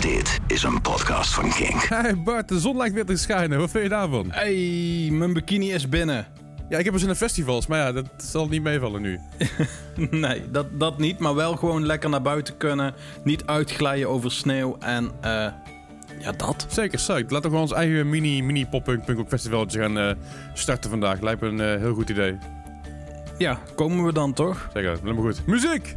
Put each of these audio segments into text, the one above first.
Dit is een podcast van Kink. Hey Bart, de zon lijkt weer te schijnen. Wat vind je daarvan? Hey, mijn bikini is binnen. Ja, ik heb eens in de festivals, maar ja, dat zal niet meevallen nu. nee, dat, dat niet. Maar wel gewoon lekker naar buiten kunnen. Niet uitglijden over sneeuw. En eh, ja, dat. Zeker, psyched. Laten we gewoon ons eigen mini, mini pop-punk punk festivaltje gaan eh, starten vandaag. Lijkt me een eh, heel goed idee. Ja, komen we dan toch? Zeker, helemaal goed. Muziek!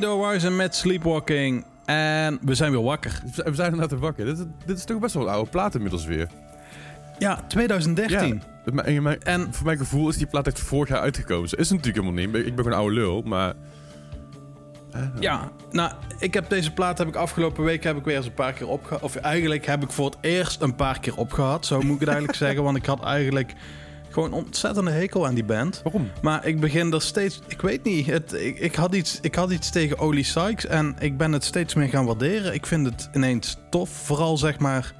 The Horizon met Sleepwalking. En we zijn weer wakker. We zijn inderdaad wakker. Dit, is- dit is toch best wel een oude plaat inmiddels weer. Ja, 2013. Het me- En, mijn- en voor mijn gevoel is die plaat echt vorig jaar uitgekomen. Ze is natuurlijk helemaal niet. Ik ben gewoon een oude lul, maar... Ja, nou, ik heb deze plaat heb ik afgelopen week heb ik weer eens een paar keer opgehad. Of eigenlijk heb ik voor het eerst een paar keer opgehad. Zo moet ik het eigenlijk zeggen. Want ik had eigenlijk gewoon ontzettende hekel aan die band. Waarom? Maar ik begin er steeds... Ik weet niet. Het, ik, ik, had iets, ik had iets tegen Oli Sykes. En ik ben het steeds meer gaan waarderen. Ik vind het ineens tof. Vooral zeg maar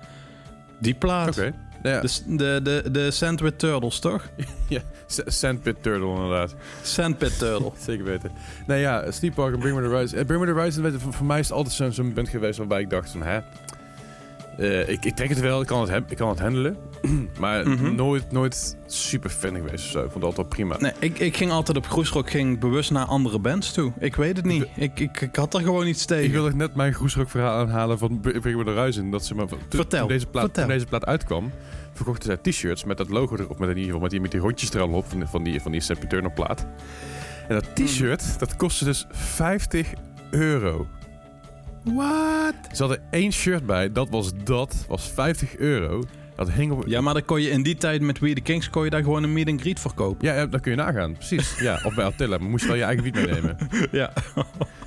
die plaat. Oké. Nou ja, De, de, de, de Sandwich Turtles, toch? ja, Sandpit Turtle inderdaad. Sandpit Turtle. Zeker weten. Nee ja, Sleepwalker en Bring Me The Horizon. Eh, Bring Me The je, voor, voor mij is het altijd zo'n zo'n band geweest waarbij ik dacht van, hè... eh, ik, ik trek het wel, ik kan het, ik kan het handelen. maar Mhm. nooit, nooit super fan geweest of zo. Ik vond het altijd prima. Nee, ik, ik ging altijd op Groesrock ging bewust naar andere bands toe. Ik weet het niet. Ik, ik, ik had er gewoon iets tegen. Ik wilde net mijn groesrock verhaal aanhalen van Bring Me The Horizon. Dat ze maar, toen, Vertel, toen deze plaat, vertel. toen deze plaat uitkwam, verkochten zij t-shirts met dat logo erop. Met in ieder geval met die, met die hondjes er al op van, van die, van die Turtle plaat. En dat t-shirt, dat kostte dus 50 euro. What? Ze hadden één shirt bij, dat was dat, was 50 euro. Dat hing op... Ja, maar dan kon je in die tijd met We The Kings kon je daar gewoon een meet and greet verkopen. Ja, ja, dat kun je nagaan, precies. Ja, of bij Attila, maar moest je wel je eigen wiet meenemen. Ja.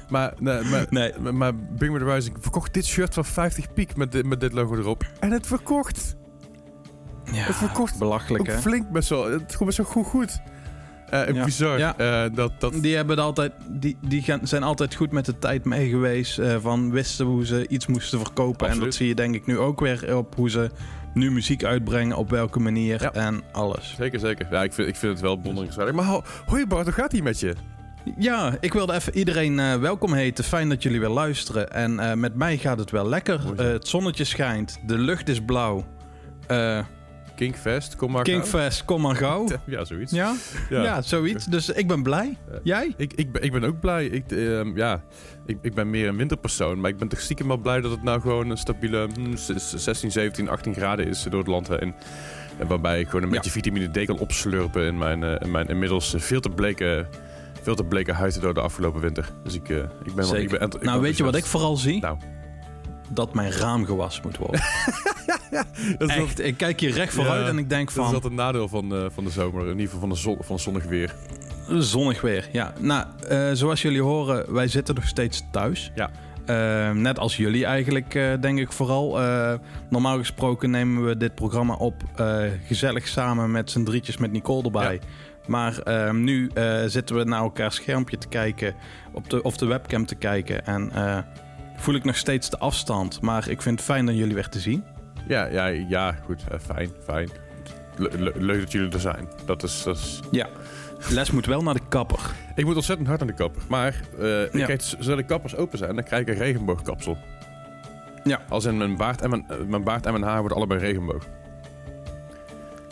Maar, nee, maar, Nee. maar, maar Bring Me The Rising verkocht dit shirt van 50 piek met, dit- met dit logo erop. En het verkocht. ja. Het verkocht Belachelijk, hè? flink best wel. Het gewoon best wel goed goed. Eh Ja. Bizar. Ja. Eh, dat, dat, Die, hebben altijd, die, die gaan, zijn altijd goed met de tijd mee geweest. eh, van wisten hoe ze iets moesten verkopen. En dat zie je denk ik nu ook weer op hoe ze nu muziek uitbrengen. Op welke manier Ja. en alles. Zeker, zeker. Ja, ik vind, ik vind het wel bewonderingswaardig. Maar ho- hoi Bart, hoe gaat die met je? Ja, ik wilde even iedereen eh, welkom heten. Fijn dat jullie weer luisteren. En eh, met mij gaat het wel lekker. Eh, het zonnetje schijnt. De lucht is blauw. Kinkfest, kom maar gauw. Kingfest, kom maar gauw. Ja, zoiets. Ja? Ja. Ja. zoiets. Dus ik ben blij. Eh, Jij? Ik, ik, ben, ik ben ook blij. Ik, ehm, ja, ik, ik ben meer een winterpersoon. Maar ik ben toch stiekem wel blij dat het nou gewoon een stabiele hm, zes- 16, 17, 18 graden is door het land heen. En waarbij ik gewoon een Ja. beetje vitamine D kan opslurpen in mijn, eh, in mijn inmiddels eh, veel te bleke, veel te bleke huid door de afgelopen winter. Dus ik, ik ben wel... Ik ben, ent- ik nou, ben weet je wat ik vooral zie? Nou. Dat mijn raam gewassen moet worden. Dat is, Echt, ik kijk hier recht vooruit Ja, en ik denk dat is van... altijd een nadeel van, eh, van de zomer. In ieder geval van, de zon, van zonnig weer. Zonnig weer, ja. Nou, eh, zoals jullie horen, wij zitten nog steeds thuis. Ja. Eh, net als jullie eigenlijk, eh, denk ik vooral. Eh, normaal gesproken nemen we dit programma op eh, gezellig samen met z'n drietjes met Nicole erbij. Maar eh, nu eh, zitten we naar elkaar schermpje te kijken, op de, of de webcam te kijken. En eh, voel ik nog steeds de afstand. Maar ik vind het fijn om jullie weer te zien. Ja, ja, ja goed. eh, fijn, fijn. Le- le- leuk dat jullie er zijn. Dat is... Dat is Ja. Les moet wel naar de kapper. Ik moet ontzettend hard aan de kapper. Maar Ja. zodra de kappers open zijn, dan krijg ik een regenboogkapsel. Ja. Als in mijn baard en mijn, eh, mijn, baard en mijn haar worden allebei regenboog.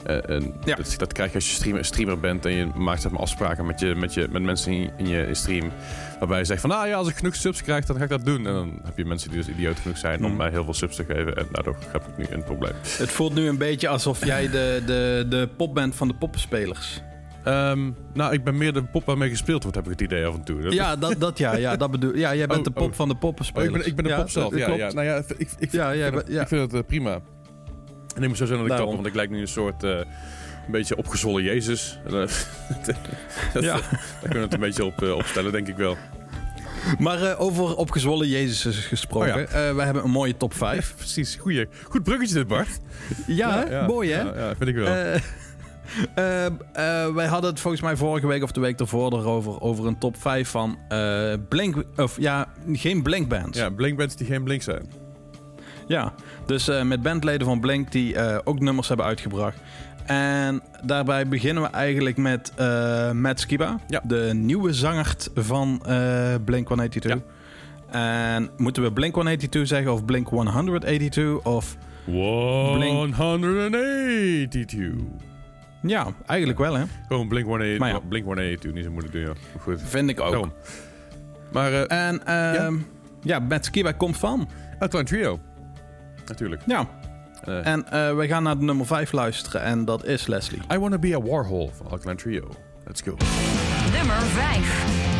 Eh, en Ja. dat, dat krijg je als je streamer, streamer bent en je maakt zeg maar, afspraken met, je, met, je, met mensen in, in je stream. Waarbij je zegt van, nou ja, als ik genoeg subs krijg, dan ga ik dat doen. En dan heb je mensen die dus idioot genoeg zijn om Mhm. mij heel veel subs te geven. En daardoor heb ik nu een probleem. Het voelt nu een beetje alsof jij de, de, de pop bent van de poppenspelers. Ehm, nou, ik ben meer de pop waarmee gespeeld wordt, heb ik het idee af en toe. Dat- Ja, dat, dat ja, ja, dat bedoel Ja, jij bent Oh, de pop oh. van de Oh, poppenspelers. ik ben, ik ben de ja, pop zelf. Ja, ja. Nou ja, ik, ik, Ja, ik, vind, het, ja. ik vind het eh, prima. En ik moet zo zijn dat ik Daarom. kapper, want ik lijk nu een soort... eh, een beetje opgezwollen Jezus. Eh, dat- Ja. Daar kunnen we het een beetje op uh, opstellen, denk ik wel. Maar eh, over opgezwollen Jezus gesproken. Oh ja. eh, we hebben een mooie top 5. Precies, goeie. Goed bruggetje dit, Bart. Ja, mooi hè? Ja, ja, vind ik wel. Eh, eh, eh, wij hadden het volgens mij vorige week of de week ervoor erover over een top 5 van eh Blink, of ja, geen Blink bands. ja, Blinkbands die geen blink zijn. Ja, dus eh, met bandleden van Blink die eh, ook nummers hebben uitgebracht. En daarbij beginnen we eigenlijk met eh Matt Skiba, Ja. de nieuwe zanger van Blink 182. En moeten we Blink 182 zeggen of Blink 182 of 182. ja, eigenlijk wel hè. Gewoon Blink 182. Maar ja. Blink 182, niet zo moeilijk doen, ja. Goed. Vind ik ook. Daarom. Maar En ehm ja. Matt Skiba komt van. Alkaline Trio. Natuurlijk. Ja, Eh, en eh, we gaan naar de nummer 5 luisteren en dat is Leslie. I Wanna Be a Warhol van Alkaline Trio. Let's go. Nummer 5.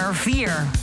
nummer 4.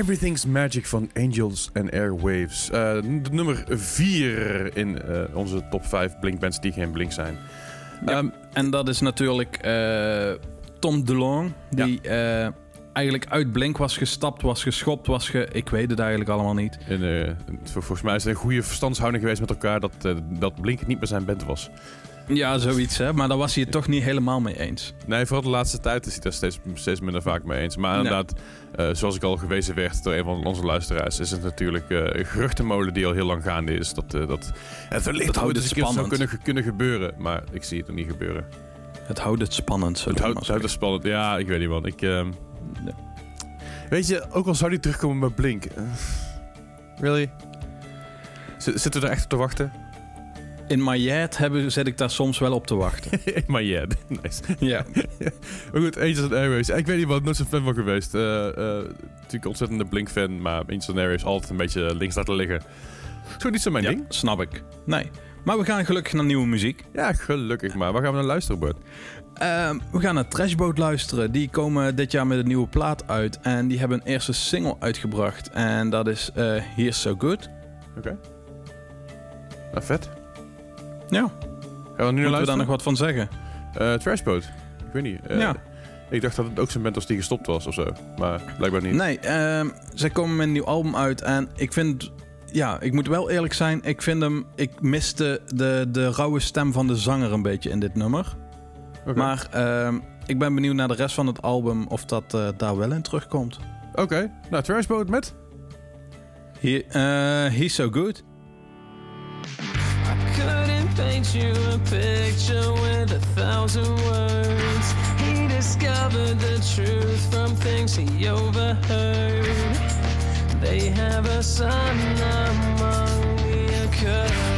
Everything's Magic van Angels and Airwaves. Eh, nummer 4 in eh, onze top 5 blinkbands die geen blink zijn. Ehm, en dat is natuurlijk eh, Tom DeLong, die eigenlijk uit blink was gestapt, was geschopt, was ge... Ik weet het eigenlijk allemaal niet. En, volgens mij is het een goede verstandshouding geweest met elkaar dat, dat blink niet meer zijn band was. Ja, zoiets, hè? maar daar was hij het toch niet helemaal mee eens. Nee, vooral de laatste tijd is hij daar steeds, steeds minder vaak mee eens. Maar inderdaad, eh, zoals ik al gewezen werd door een van onze luisteraars, is het natuurlijk eh, een geruchtenmolen die al heel lang gaande is. Dat, uh, dat, en wellicht dat ooit eens zou kunnen, kunnen gebeuren, maar ik zie het nog niet gebeuren. Het houdt het spannend. Het houdt, het spannend, ja, ik weet niet wat. Ik. Ehm, weet je, ook al zou die terugkomen met Blink. really? Zitten we er echt op te wachten? in Mayet hebben, zit ik daar soms wel op te wachten. in nice. Ja. maar goed, Angels and Airways. Ik weet niet wat, nooit zo'n fan van geweest. Uh, natuurlijk ontzettende Blink-fan, maar Angels and Airways altijd een beetje links laten liggen. Zo niet zo mijn ding. snap ik. Nee. Maar we gaan gelukkig naar nieuwe muziek. Ja, gelukkig maar. Waar gaan we naar luisteren, ehm, Bert? We gaan naar Trashboat luisteren. Die komen dit jaar met een nieuwe plaat uit. En die hebben een eerste single uitgebracht. En dat is eh, Here's So Good. Oké. Okay. Nou, vet. Ja, Gaan we nu moeten we daar nog wat van zeggen? Eh, Trashboat. Ik weet niet. Eh, Ja. Ik dacht dat het ook zo'n band was die gestopt was of zo. Maar blijkbaar niet. Nee, ehm, zij komen met een nieuw album uit. En ik vind... Ja, ik moet wel eerlijk zijn. Ik vind hem... Ik miste de, de rauwe stem van de zanger een beetje in dit nummer. Maar ehm, ik ben benieuwd naar de rest van het album... of dat eh, daar wel in terugkomt. Oké. Nou, Trashboat met? He, he's So Good. Paint you a picture with a thousand words. He discovered the truth from things he overheard. They have a son among the accursed.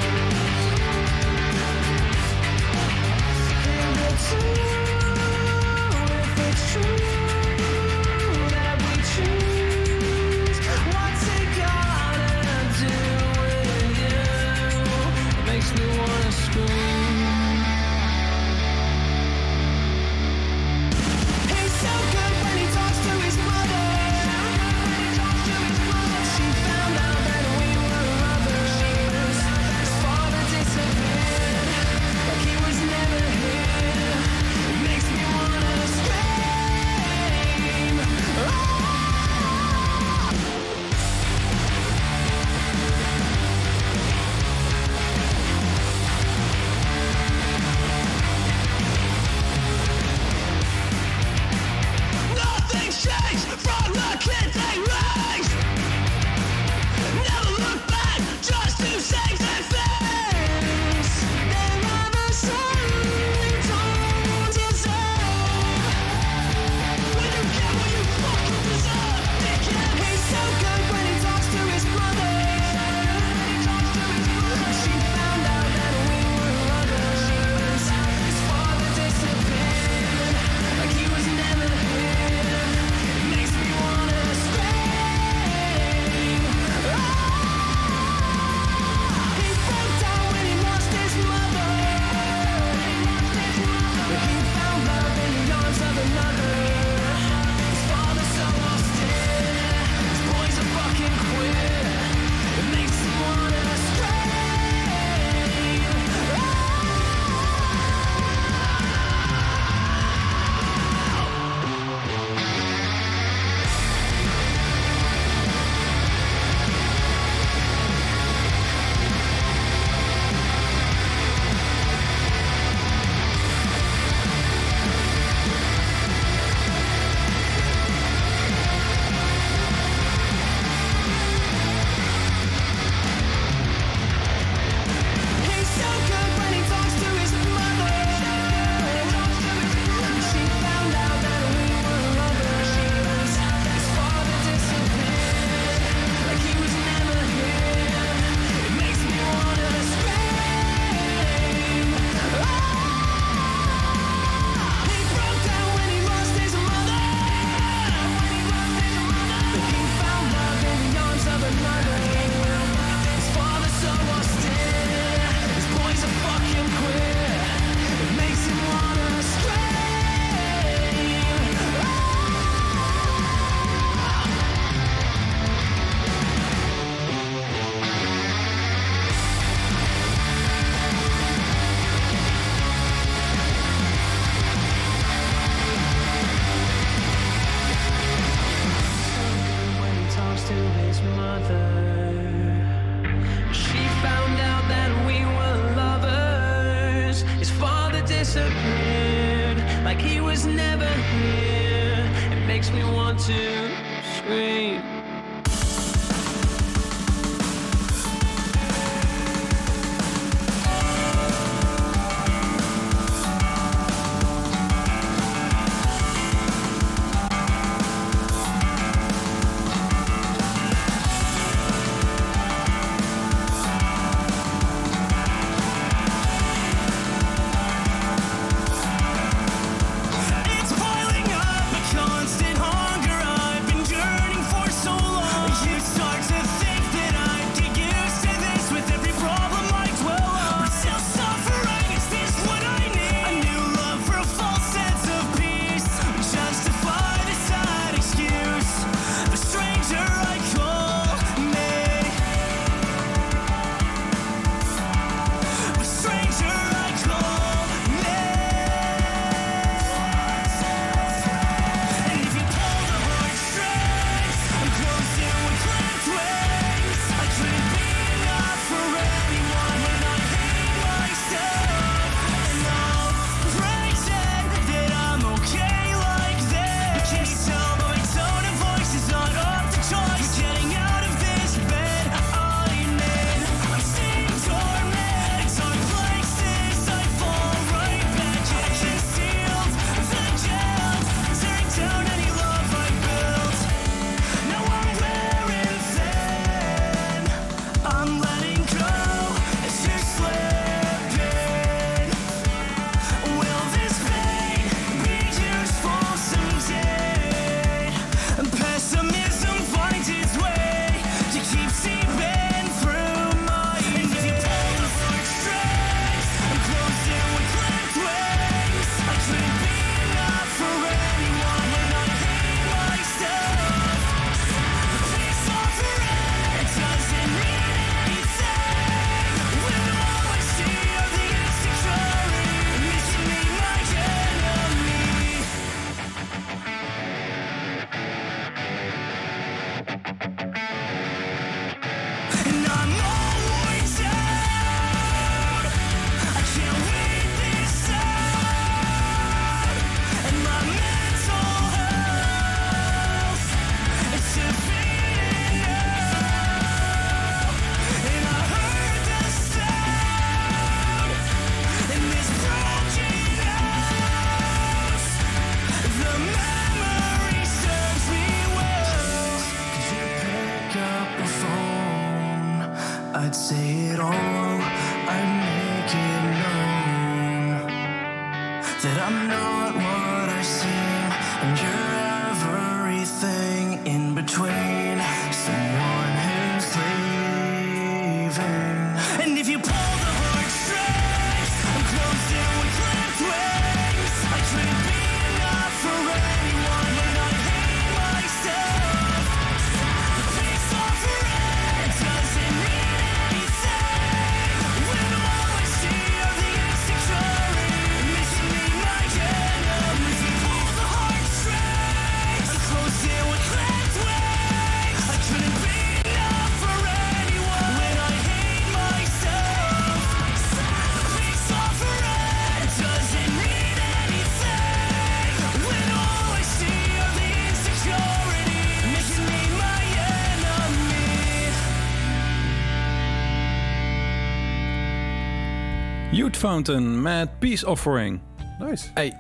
Youth Fountain met Peace Offering. Nice. Hey,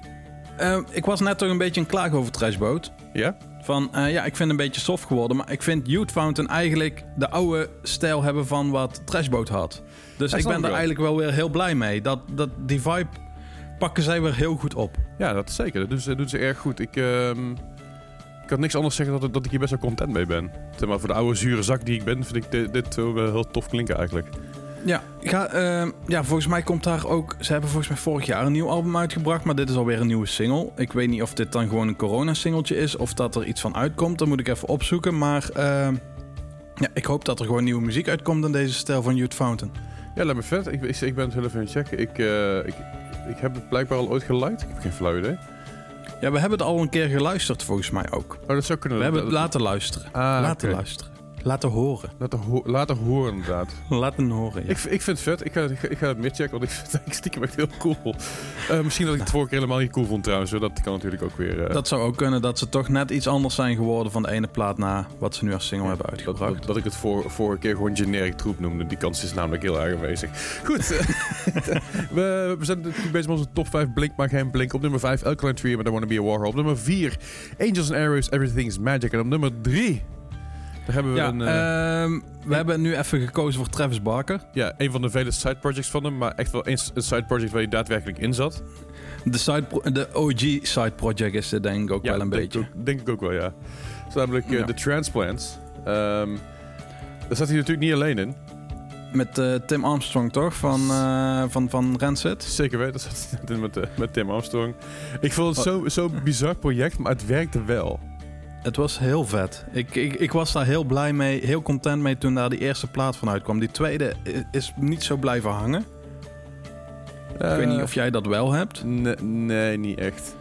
eh, ik was net toch een beetje een klaag over Trashboat. Ja? Van, eh, ja, ik vind het een beetje soft geworden. Maar ik vind Youth Fountain eigenlijk de oude stijl hebben van wat Trashboat had. Dus ik ben er eigenlijk wel weer heel blij mee. Dat, dat, die vibe pakken zij weer heel goed op. Ja, dat is zeker. Dat doen ze, dat doen ze erg goed. Ik, ehm, ik kan niks anders zeggen dat, dat ik hier best wel content mee ben. Zeg maar, voor de oude zure zak die ik ben, vind ik dit, dit wel heel tof klinken eigenlijk. Ja, ga, eh, ja, volgens mij komt daar ook... Ze hebben volgens mij vorig jaar een nieuw album uitgebracht, maar dit is alweer een nieuwe single. Ik weet niet of dit dan gewoon een corona-singeltje is of dat er iets van uitkomt. Dat moet ik even opzoeken, maar... eh, ja, ik hoop dat er gewoon nieuwe muziek uitkomt in deze stijl van Youth Fountain. Ja, laat me vet. Ik, ik, ik ben het heel even aan het checken. Ik, eh, ik, ik heb het blijkbaar al ooit geliked. Ik heb geen flauw idee. Ja, we hebben het al een keer geluisterd volgens mij ook. Oh, dat zou kunnen. We hebben het laten luisteren. Ah, laten luisteren. Laten horen. Laten, ho- laten horen, inderdaad. Laten horen, ja. Ik, ik vind het vet. Ik ga, ik, ga- ik ga het meer checken, want ik vind het eigenlijk stiekem echt heel cool. Eh, misschien dat ik het vorige keer helemaal niet cool vond trouwens. hoor. Dat kan natuurlijk ook weer... eh, Dat zou ook kunnen dat ze toch net iets anders zijn geworden van de ene plaat na wat ze nu als single hebben uitgebracht. dat, dat ik het voor, vorige keer gewoon generic troep noemde. Die kans is namelijk heel erg aanwezig. Goed. we, we zijn natuurlijk bezig met onze top 5 Blink, maar geen Blink. Op nummer 5 Alkaline Trio met I Wanna Be a Warhol. Op nummer 4 Angels and Arrows, Everything's Magic. En op nummer 3... Daar hebben we Ja, een, eh, ehm, we hebben nu even gekozen voor Travis Barker. ja, een van de vele side projects van hem. Maar echt wel een, een side project waar hij daadwerkelijk in zat. De, side de OG side project is dit denk ik ook Ja, wel een denk beetje. Ook, denk ik ook wel, ja. Dat is namelijk Ja. de Transplants. Ehm daar staat hij natuurlijk niet alleen in. Met eh, Tim Armstrong toch? Van, eh van, van Rancid. Zeker weten, dat zat hij met, met Tim Armstrong. Ik vond het Oh. zo zo'n bizar project, maar het werkte wel. Het was heel vet. Ik, ik, ik was daar heel blij mee, heel content mee toen daar die eerste plaat van uitkwam. Die tweede is niet zo blijven hangen. ik weet niet of jij dat wel hebt. Nee, nee, niet echt.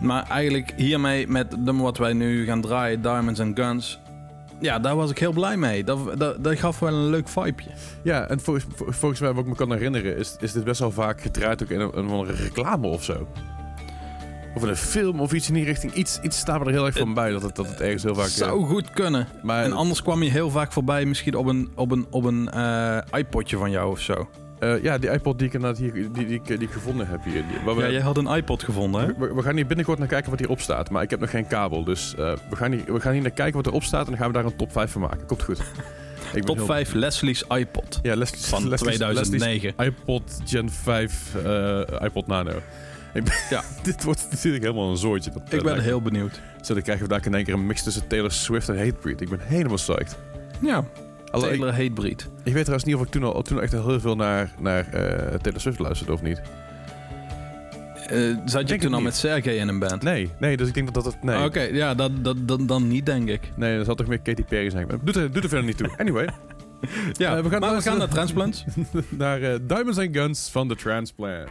Maar eigenlijk hiermee, met het nummer wat wij nu gaan draaien, Diamonds and Guns... Ja, daar was ik heel blij mee. Dat, dat, dat gaf wel een leuk vibeje. Ja, en volgens, vol- volgens mij, wat ik me kan herinneren, is, is dit best wel vaak gedraaid ook in een, een, een reclame of zo. Of een film of iets in die richting. Iets, iets staat er heel erg van eh, bij dat het, dat het ergens heel vaak... Zou eh, goed kunnen. Maar, en anders kwam je heel vaak voorbij misschien op een, op een, op een eh, iPodje van jou of zo. Ja, die iPod die ik hier, die, die, die, ik gevonden heb hier. Ja, jij had een iPod gevonden, hè? We, gaan hier binnenkort naar kijken wat hierop staat. Maar ik heb nog geen kabel, dus we, gaan hier, we gaan hier naar kijken wat erop staat... en dan gaan we daar een top 5 van maken. Komt goed. Ik top 5. Leslie's iPod. Ja, van Leslie's, 2009. iPod Gen 5 iPod Nano ja. dit wordt natuurlijk helemaal een zooitje. Dat, ik eh, ben heel benieuwd. Zo, dan krijgen we daar in één keer een mix tussen Taylor Swift en Hatebreed. Ik ben helemaal psyched. Ja, Alleen, Taylor Hatebreed. Ik weet trouwens niet of ik toen al toen echt heel veel naar, naar eh, Taylor Swift luisterde of niet. Uh, zat je toen al met Sergey in een band? Nee, nee, dus ik denk dat dat... Nee. Ah, oké, ja, dat, dan, dan niet, denk ik. Nee, dat zal toch meer Katy Perry zijn. Doet er, doet er verder niet toe. Anyway. ja, we gaan maar we gaan naar Transplants. naar Diamonds and Guns van de Transplants.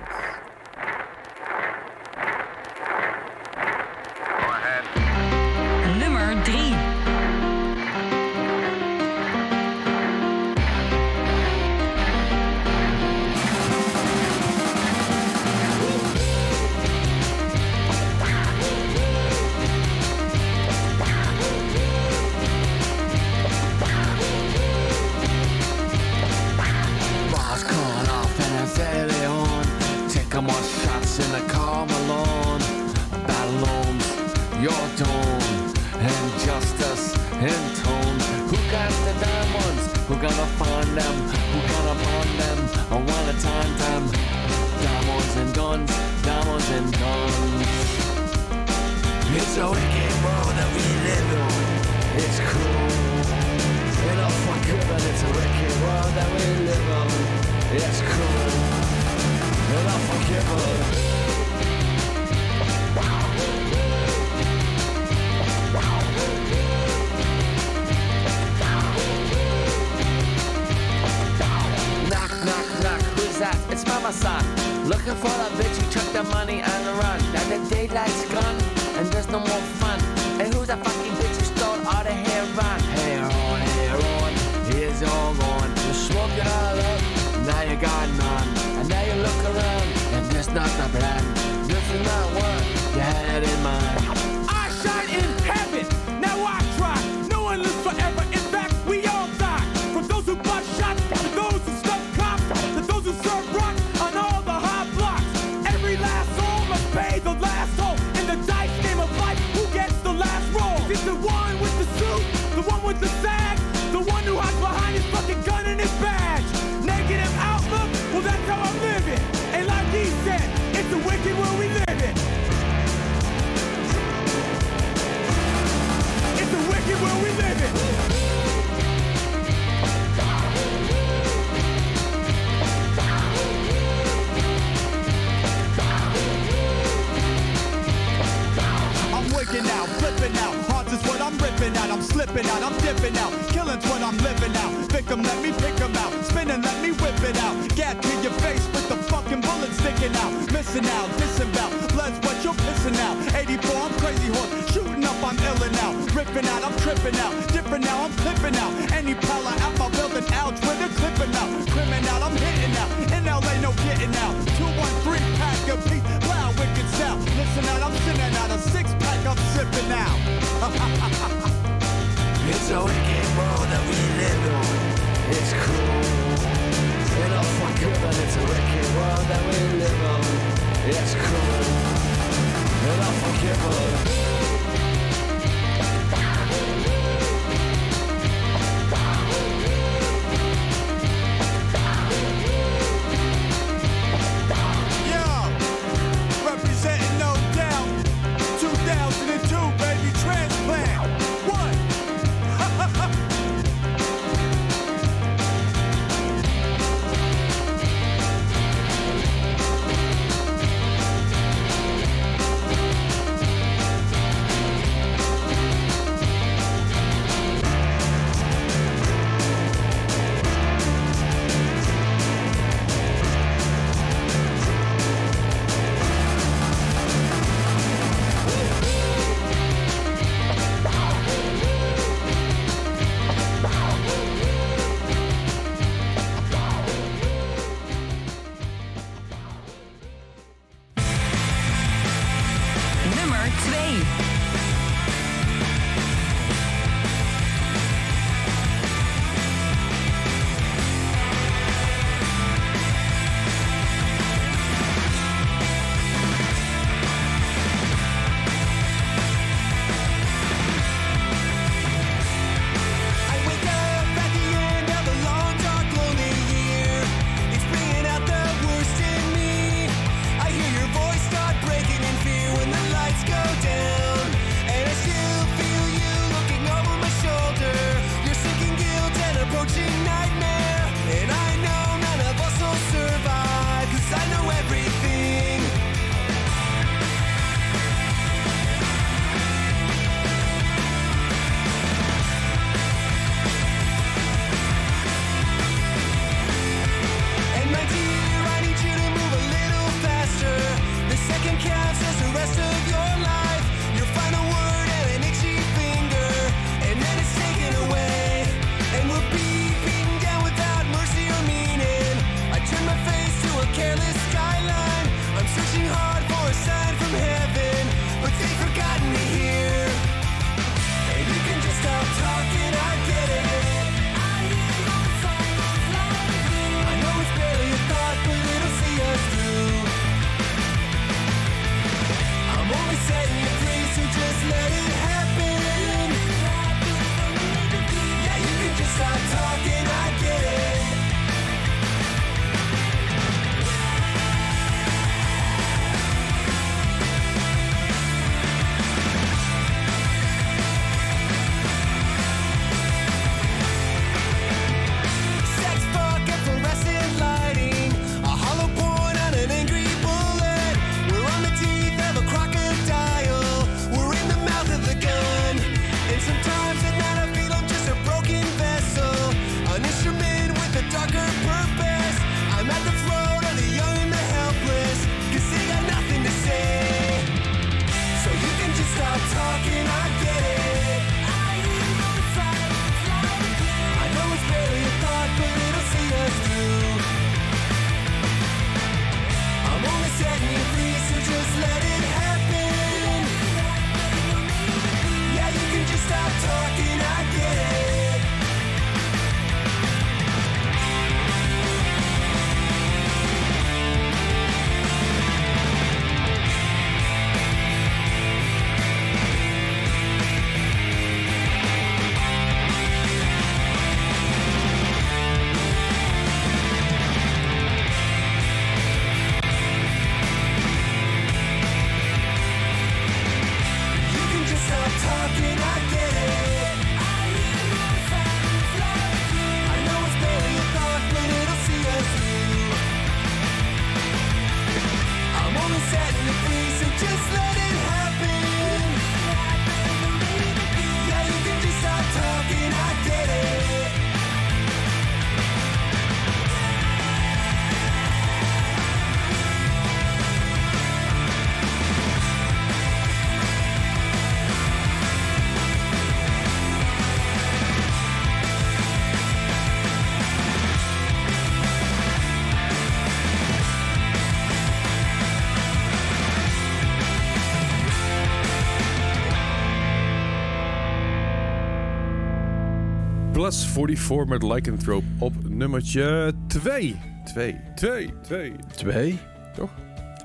Plus 44 met Lycanthrope op nummertje 2. 2, 2, 2. Twee. Toch?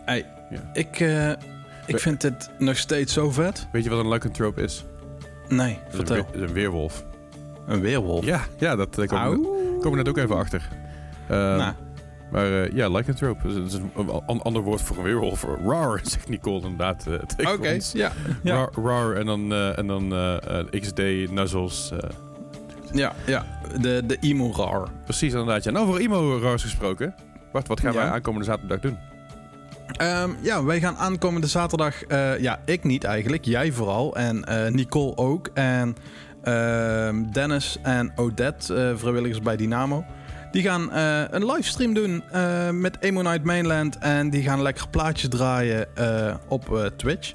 Hey, Ja. ik, eh, ik vind dit nog steeds zo vet. Weet je wat een Lycanthrope is? Nee, Dat is een, vertel. dat is een weerwolf. Een weerwolf. Ja, ja dat uh, komen we net ook even achter. Eh, Nou, Maar eh, ja, lycanthrope. Dat is een, een an- ander woord voor een weerwolf. Rar, zegt Nicole inderdaad tegen Oké, ons. ja. Ja. Rar, rar en dan, eh, en dan XD, nuzzles. Ja, ja. De, de emo rar. precies inderdaad. Ja. En over emo-rars gesproken. Bart, wat gaan Ja. wij aankomende zaterdag doen? Ehm, ja, wij gaan aankomende zaterdag... eh, ja, ik niet eigenlijk. Jij vooral. En eh, Nicole ook. En ehm, Dennis en Odette, eh, vrijwilligers bij Dynamo... Die gaan een livestream doen met Emo Night Mainland. En die gaan lekker plaatjes draaien op Twitch.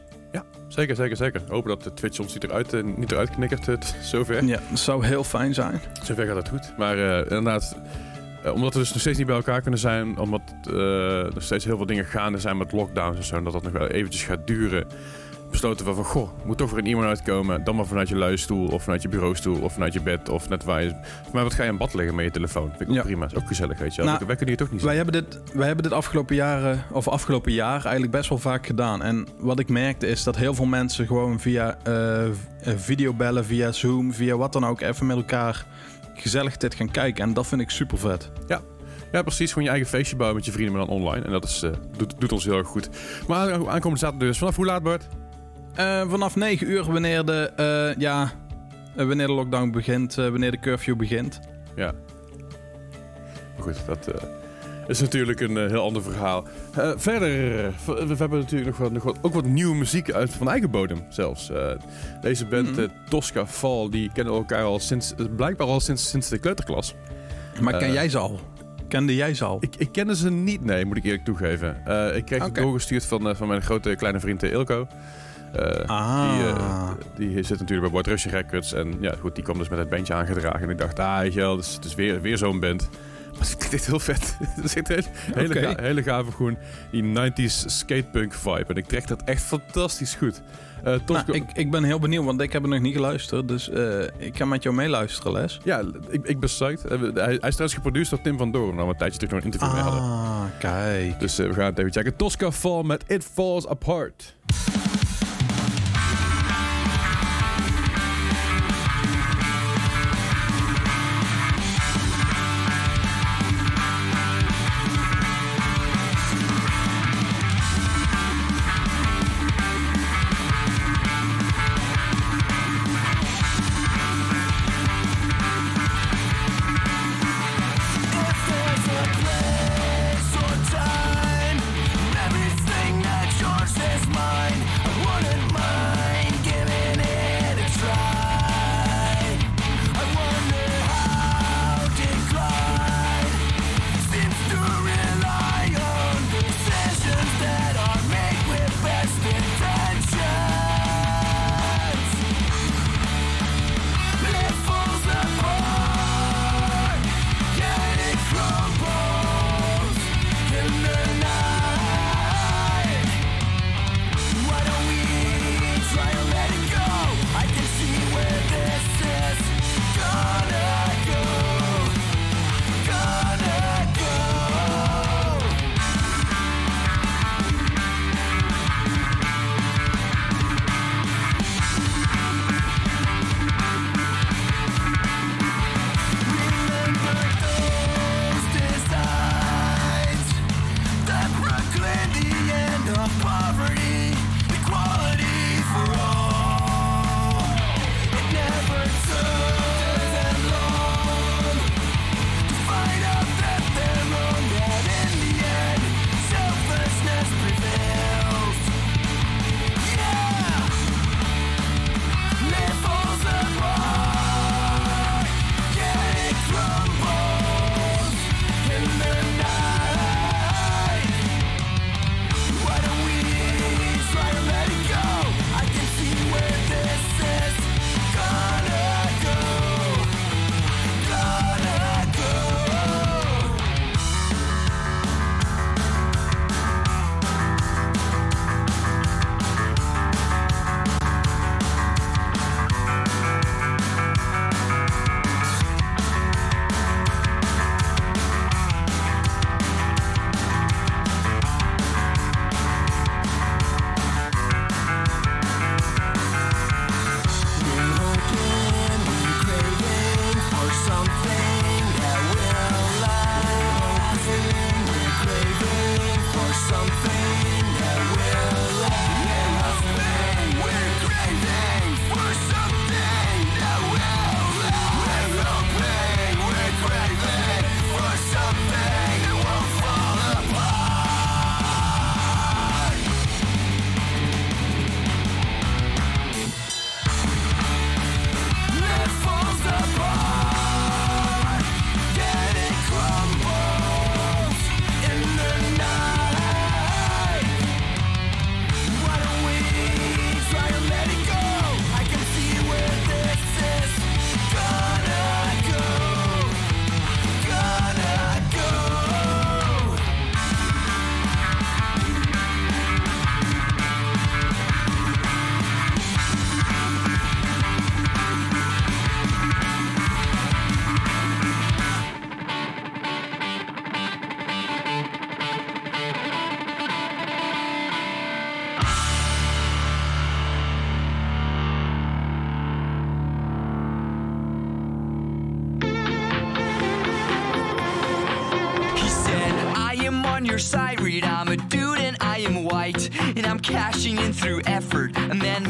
Zeker, zeker, zeker. Hopen dat de Twitch ons niet eruit, eh, niet eruit knikkert. eh, t- zover. Ja, dat zou heel fijn zijn. Zover gaat het goed. Maar eh, inderdaad, eh, omdat we dus nog steeds niet bij elkaar kunnen zijn, omdat eh, er steeds heel veel dingen gaande zijn met lockdowns en zo, en dat dat nog wel eventjes gaat duren, besloten we van, goh, moet toch weer een iemand uitkomen, dan maar vanuit je luistoel, of vanuit je bureaustoel, of vanuit je bed, of net waar je... Maar wat ga je in bad liggen met je telefoon? Vind ik ook Ja. prima. Is ook gezellig, weet je wel. Nou, wij kunnen hier toch niet Wij zijn. hebben, dit, wij hebben dit afgelopen jaren, of afgelopen jaar eigenlijk best wel vaak gedaan. En wat ik merkte is dat heel veel mensen gewoon via eh, videobellen, via Zoom, via wat dan ook, even met elkaar gezellig dit gaan kijken. En dat vind ik super vet. Ja, precies. Gewoon je eigen feestje bouwen met je vrienden, maar dan online. En dat is, eh, doet, doet ons heel erg goed. Maar aan- aankomende zaterdag dus. Vanaf hoe laat, Bart? Eh, vanaf 9 uur, wanneer de, eh, ja, eh, wanneer de lockdown begint, wanneer de curfew begint. Ja. Maar goed, dat is natuurlijk een heel ander verhaal. Verder, we, hebben natuurlijk nog wat, nog wat, ook wat nieuwe muziek uit van eigen bodem zelfs. Deze band, Mhm. Tosca Fall, die kennen elkaar al sinds, blijkbaar al sinds, sinds de kleuterklas. Maar ken jij ze al? Kende jij ze al? Ik, ik kende ze niet, nee, moet ik eerlijk toegeven. Ik kreeg het Oké. doorgestuurd van, van mijn grote kleine vriend Ilko. Eh, Ah. Die, eh, die zit natuurlijk bij White Russian Records. En ja, goed, die kwam dus met het bandje aangedragen. En ik dacht, ah, weet je wel, het is, het is weer, weer zo'n band. Maar het klinkt heel vet. Het echt een hele, ga- hele gave, gewoon die 90s skatepunk vibe. En ik trek dat echt fantastisch goed. Nou, ik, ik ben heel benieuwd, want ik heb er nog niet geluisterd. Dus ik ga met jou meeluisteren, Les. Ja, ik, ik ben psyched. Hij, hij is trouwens geproduceerd door Tim van Doorn. We een tijdje terug nog een interview mee hadden. Ah, kijk. Dus we gaan het even checken. Tosca Fall met It Falls Apart.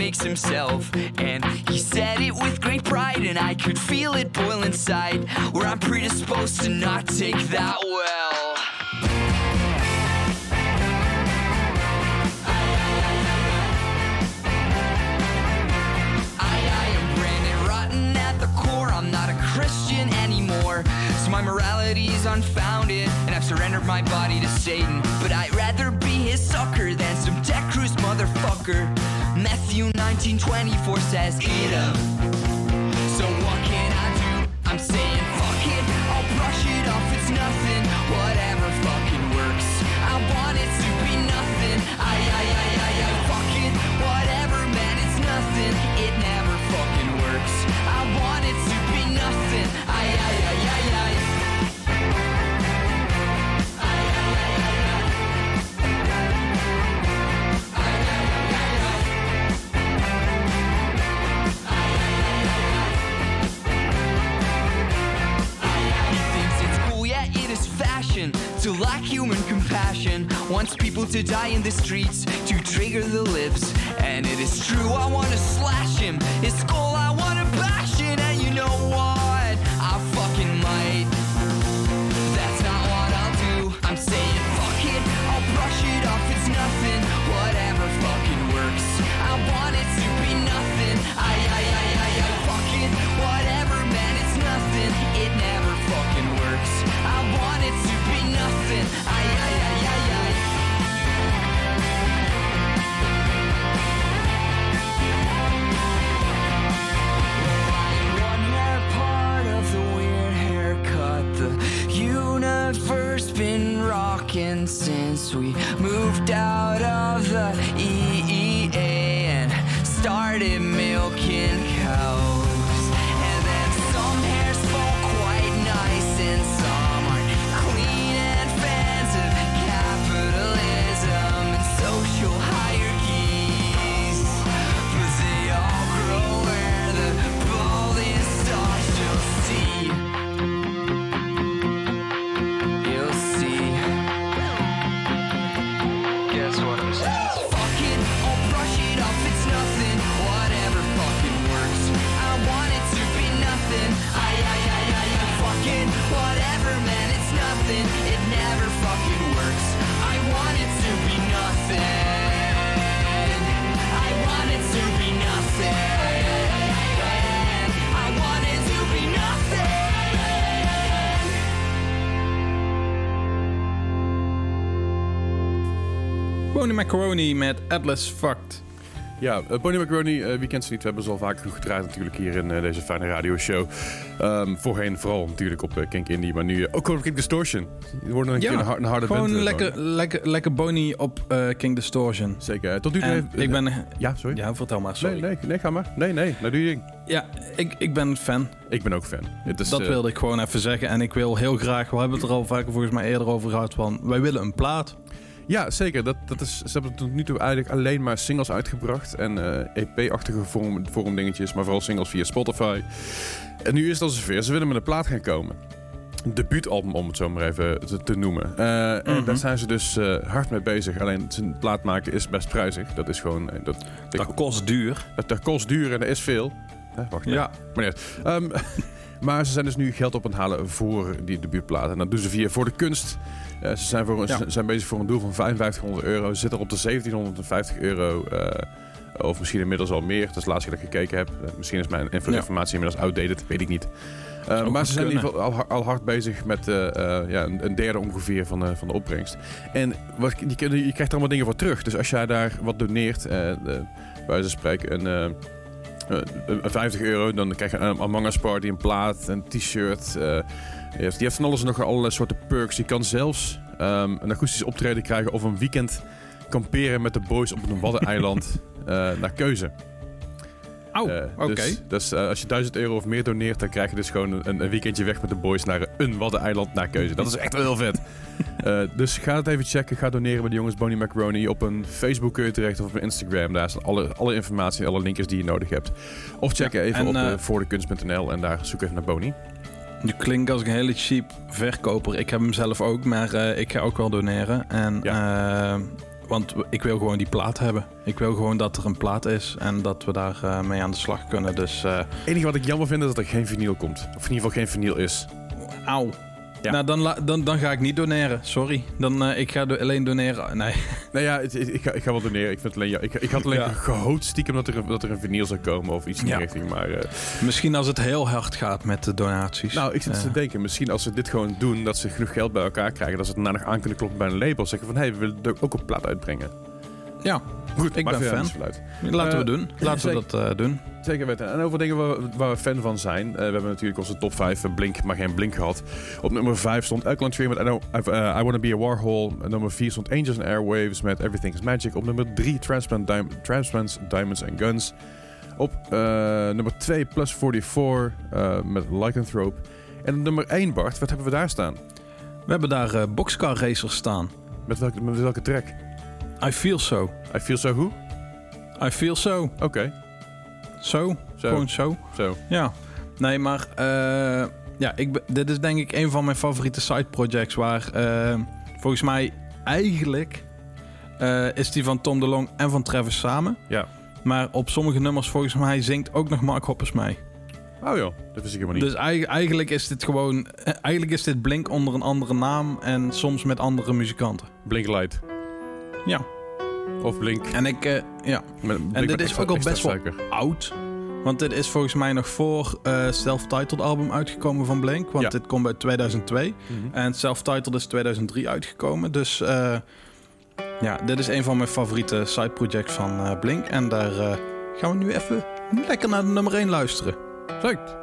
Makes himself, and he said it with great pride, and I could feel it boil inside. Where I'm predisposed to not take that well. I, I am Brandon Rotten at the core. I'm not a Christian anymore. So my morality is unfounded, and I've surrendered my body to Satan. But I'd rather be his sucker than some deck cruise motherfucker. Matthew 1924 says, Eat. So what to lack human compassion. Wants people to die in the streets to trigger the lips. And it is true, I wanna slash him. His skull, I since we moved out of the EEA and started Macaroni met Atlas Fucked. Ja, uh, Bonnie Macaroni, eh, wie kent ze niet? We hebben ze al vaak genoeg gedraaid natuurlijk hier in eh, deze fijne radioshow. Ehm voorheen vooral natuurlijk op uh, Kink Indie, maar nu ook gewoon op Kink Distortion. Die worden een keer een, har- een harde gewoon band, lekker, gewoon. lekker, lekker Bonnie op King Distortion. Zeker. Tot nu toe ik ben... Ja, sorry. Ja, vertel maar, sorry. Nee, nee, nee, ga maar. Nee, nee, nou doe je ding. Ja, ik, ik ben fan. Ik ben ook fan. Het is, dat wilde ik gewoon even zeggen. En ik wil heel graag, we hebben het er al vaker volgens mij eerder over gehad, van wij willen een plaat. Ja, zeker. Dat, dat is, ze hebben tot nu toe eigenlijk alleen maar singles uitgebracht. En eh, EP-achtige vorm, vormdingetjes, maar vooral singles via Spotify. En nu is het al zover. Ze willen met een plaat gaan komen. Debuutalbum, om het zo maar even te, te noemen. Eh, En Mhm. daar zijn ze dus eh, hard mee bezig. Alleen zijn plaat maken is best prijzig. Dat is gewoon... eh, Dat, Dat kost duur. dat, dat kost duur en dat is veel. Eh, wacht, nee. Ja. Maar, niet uit. Maar ze zijn dus nu geld op aan het halen voor die debuutplaat. En dat doen ze via Voor de Kunst. Eh, ze, zijn voor, Ja. zijn bezig voor een doel van 5500 euro. Ze zitten op de 1750 euro. eh, of misschien inmiddels al meer. Dat is de laatste keer dat ik gekeken heb. Eh, misschien is mijn Ja. informatie inmiddels outdated. Weet ik niet. Maar ze zijn in ieder geval al, al hard bezig met ja, een, een derde ongeveer van, de- van de opbrengst. En wat, je, je krijgt er allemaal dingen voor terug. Dus als jij daar wat doneert, bij ze spreken, een 50 euro, dan krijg je een Among Us Party, een plaat, een t-shirt. eh, die, die heeft van alles en nog allerlei soorten perks. Je kan zelfs ehm, een akoestisch optreden krijgen of een weekend kamperen met de boys op een waddeneiland eh naar keuze. Oh, oké. Dus, dus eh, als je 1000 euro of meer doneert, dan krijg je dus gewoon een, een weekendje weg met de boys naar een waddeneiland naar keuze. Dat is echt wel heel vet. Eh, dus ga het even checken. Ga doneren bij de jongens Bonnie Macaroni. Op een Facebook kun je terecht of op een Instagram. Daar staan alle, alle informatie en alle linkjes die je nodig hebt. Of check Ja, even en, op voordekunst.nl en daar zoek even naar Bonnie. Nu klinkt als een hele cheap verkoper. Ik heb hem zelf ook, maar ik ga ook wel doneren. En, eh, want ik wil gewoon die plaat hebben. Ik wil gewoon dat er een plaat is en dat we daar eh, mee aan de slag kunnen. Dus, eh Het enige wat ik jammer vind is dat er geen vinyl komt. Of in ieder geval geen vinyl is. auw. Ja. Nou, dan, dan, dan ga ik niet doneren. Sorry. Dan, eh, ik ga do- alleen doneren. Nee. Nou ja, het- ik, ga, ik ga wel doneren. Ik, vind alleen, ja, ik, ik had alleen Ja. gehoopt stiekem dat er, een- dat er een vinyl zou komen of iets in die Ja. richting. Maar eh, Misschien als het heel hard gaat met de donaties. nou, ik zit Eh, te denken, misschien als ze dit gewoon doen, dat ze genoeg geld bij elkaar krijgen, dat ze het daarna nog aan kunnen kloppen bij een label. Zeggen van, hé, hey, we willen ook een plaat uitbrengen. Ja, Goed, ik ben fan. Laten Eh, we doen. Laten we dat eh, doen. Zeker weten. En over dingen waar, waar we fan van zijn. Eh, we hebben natuurlijk onze top 5 Blink, maar geen Blink gehad. Op nummer 5 stond Elkland Tree met I, uh, I Wanna Be a Warhol. Op nummer 4 stond Angels and Airwaves met Everything is Magic. Op nummer 3 Transplant, Dim- Transplants, Diamonds and Guns. Op eh, nummer 2 Plus 44 eh, met Lycanthrope. En op nummer 1 Bart, wat hebben we daar staan? We hebben daar eh, Boxcar Racers staan. Met welke, met welke track? I feel so. I Feel So Who? I feel so. Oké, Zo. Zo. Gewoon zo. zo. Ja. Nee, maar eh, ja, ik, dit is denk ik een van mijn favoriete side projects waar eh, volgens mij eigenlijk eh, is die van Tom DeLong en van Travis samen. Ja. Maar op sommige nummers volgens mij zingt ook nog Mark Hoppers mee. Oh joh, dat wist ik helemaal niet. Dus eig- eigenlijk is dit gewoon, eigenlijk is dit Blink onder een andere naam en soms met andere muzikanten. Blink Light. Ja. Of Blink. En ik, eh, ja. Met, En dit is extra- ook al best wel oud. Want dit is volgens mij nog voor eh self-titled album uitgekomen van Blink. Want Ja. dit komt uit 2002. Mhm. En self-titled is 2003 uitgekomen. Dus eh, ja, dit is een van mijn favoriete side projects van Blink. En daar gaan we nu even lekker naar de nummer 1 luisteren. Zeker.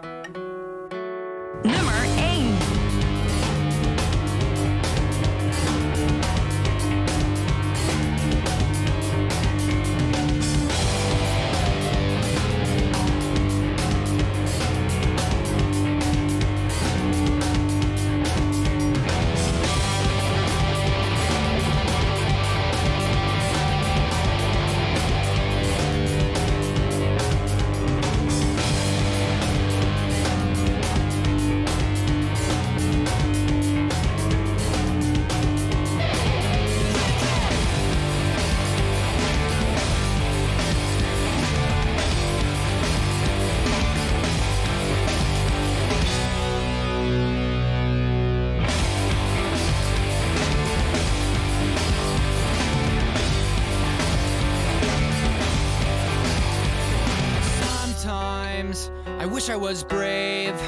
I was brave.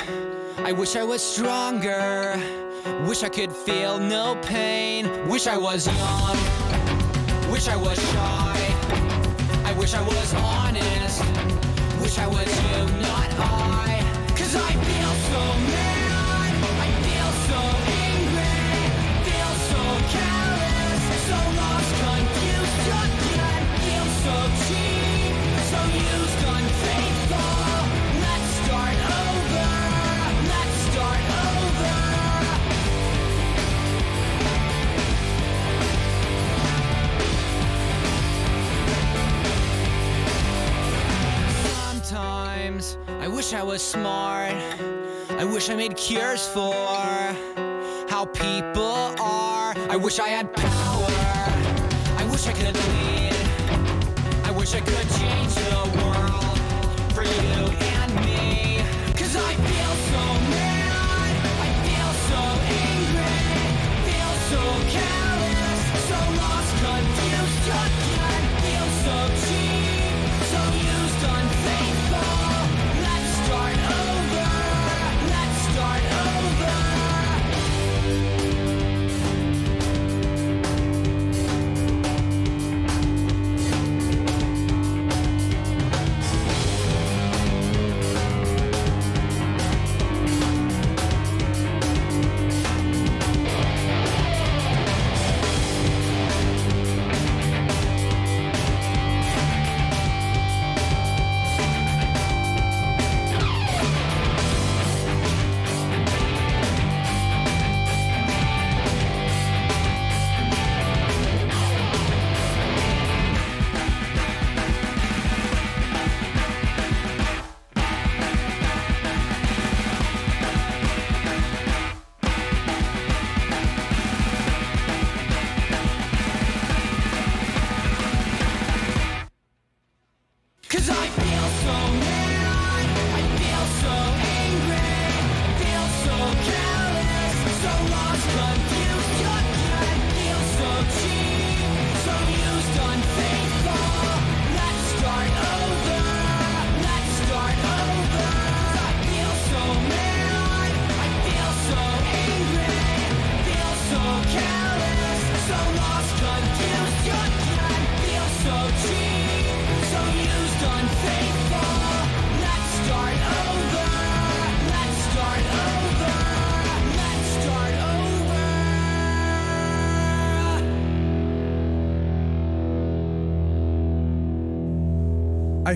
I wish I was stronger. Wish I could feel no pain. Wish I was young. Wish I was shy. I wish I was honest. Wish I was you, not I. Sometimes I wish I was smart. I wish I made cures for how people are. I wish I had power. I wish I could lead. I wish I could change the world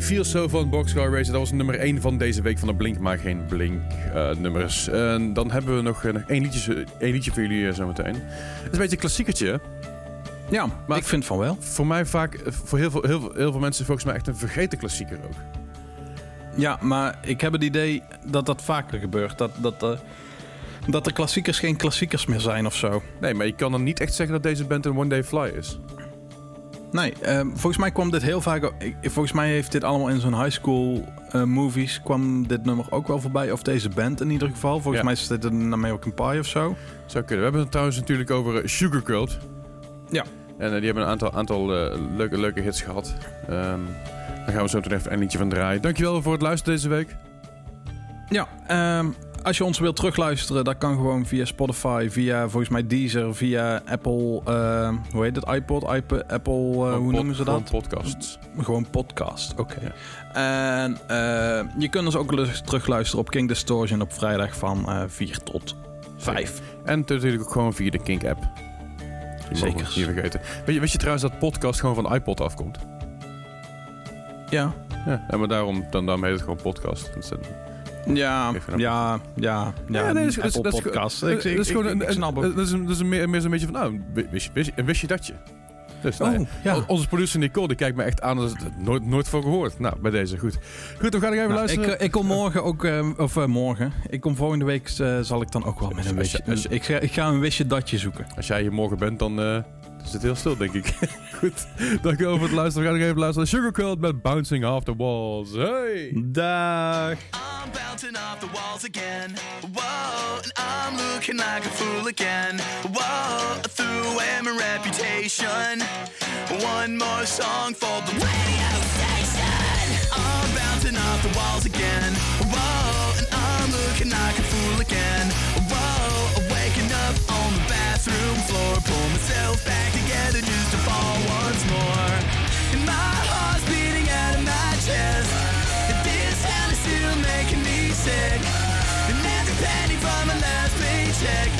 I Feel So van Boxcar Racer. Dat was nummer 1 van deze week van de Blink, maar geen Blink eh, nummers. En dan hebben we nog, nog één, liedje, één liedje voor jullie eh, zometeen. Het is een beetje een klassiekertje. Ja, Maar ik vind van wel. Voor mij vaak, eh, voor heel veel, heel, veel, heel veel mensen volgens mij echt een vergeten klassieker ook. Ja, maar ik heb het idee dat dat vaker gebeurt. Dat, dat, dat de klassiekers geen klassiekers meer zijn of zo. Nee, maar je kan dan niet echt zeggen dat deze band een One Day Fly is. Nee, ehm, volgens mij kwam dit heel vaak... Volgens mij heeft dit allemaal in zo'n high school eh, movies... kwam dit nummer ook wel voorbij. Of deze band in ieder geval. Volgens Ja. mij is dit een American Pie of zo. Zou kunnen. We hebben het trouwens natuurlijk over eh, Sugar Cult. Ja. En eh, die hebben een aantal, aantal leuke, leuke hits gehad. Ehm daar gaan we zo meteen even een liedje van draaien. Dankjewel voor het luisteren deze week. Ja, ehm, als je ons wilt terugluisteren, dat kan gewoon via Spotify, via volgens mij Deezer, via Apple, ehm, hoe heet het, iPod, Apple, eh, hoe noemen ze dat? gewoon podcasts. Gewoon podcast, oké. En eh, je kunt ons ook terugluisteren op King Distortion op vrijdag van eh 4 tot 5. En natuurlijk ook gewoon via de Kink app. Die Zekers. Niet vergeten. Weet je, weet je trouwens dat podcast gewoon van iPod afkomt? Ja. Ja, en maar daarom, dan, daarom heet het gewoon podcast. Eh, Ja, Even ja, ja, ja. nee, dat is- dat is- dat is- podcast. dat Ik, is ik, ik, gewoon ik, een- ik. Dat is, een, dat is een meer, meer zo'n beetje van, nou, wist je, wist je, en wist je dat je? Dus, nou, Oh, ja. o- Onze producer Nicole, die kijkt me echt aan als het nooit, nooit voor gehoord. Nou, bij deze, goed. Goed, we gaan nog even Nou, ik, luisteren. eh, ik kom morgen ook, eh, of eh, morgen, ik kom volgende week, eh, zal ik dan ook wel met een Als je- wistje, als je- ik, ga, ik ga een wistje datje zoeken. Als jij hier morgen bent, dan is het heel stil, denk ik. goed, dankjewel voor het luisteren. We gaan nog even luisteren naar Sugar Cult met Bouncing Off the Walls. Hey! Dag! I'm bouncing off the walls again. Whoa, and I'm looking like a fool again. Whoa, threw away my reputation. One more song for the radio station. I'm bouncing off the walls again. Whoa, and I'm looking like a fool again. Whoa, on the bathroom floor. Pull myself back together just to fall once more. And my heart's beating out of my chest. And this hell is still making me sick. And every penny from my last paycheck,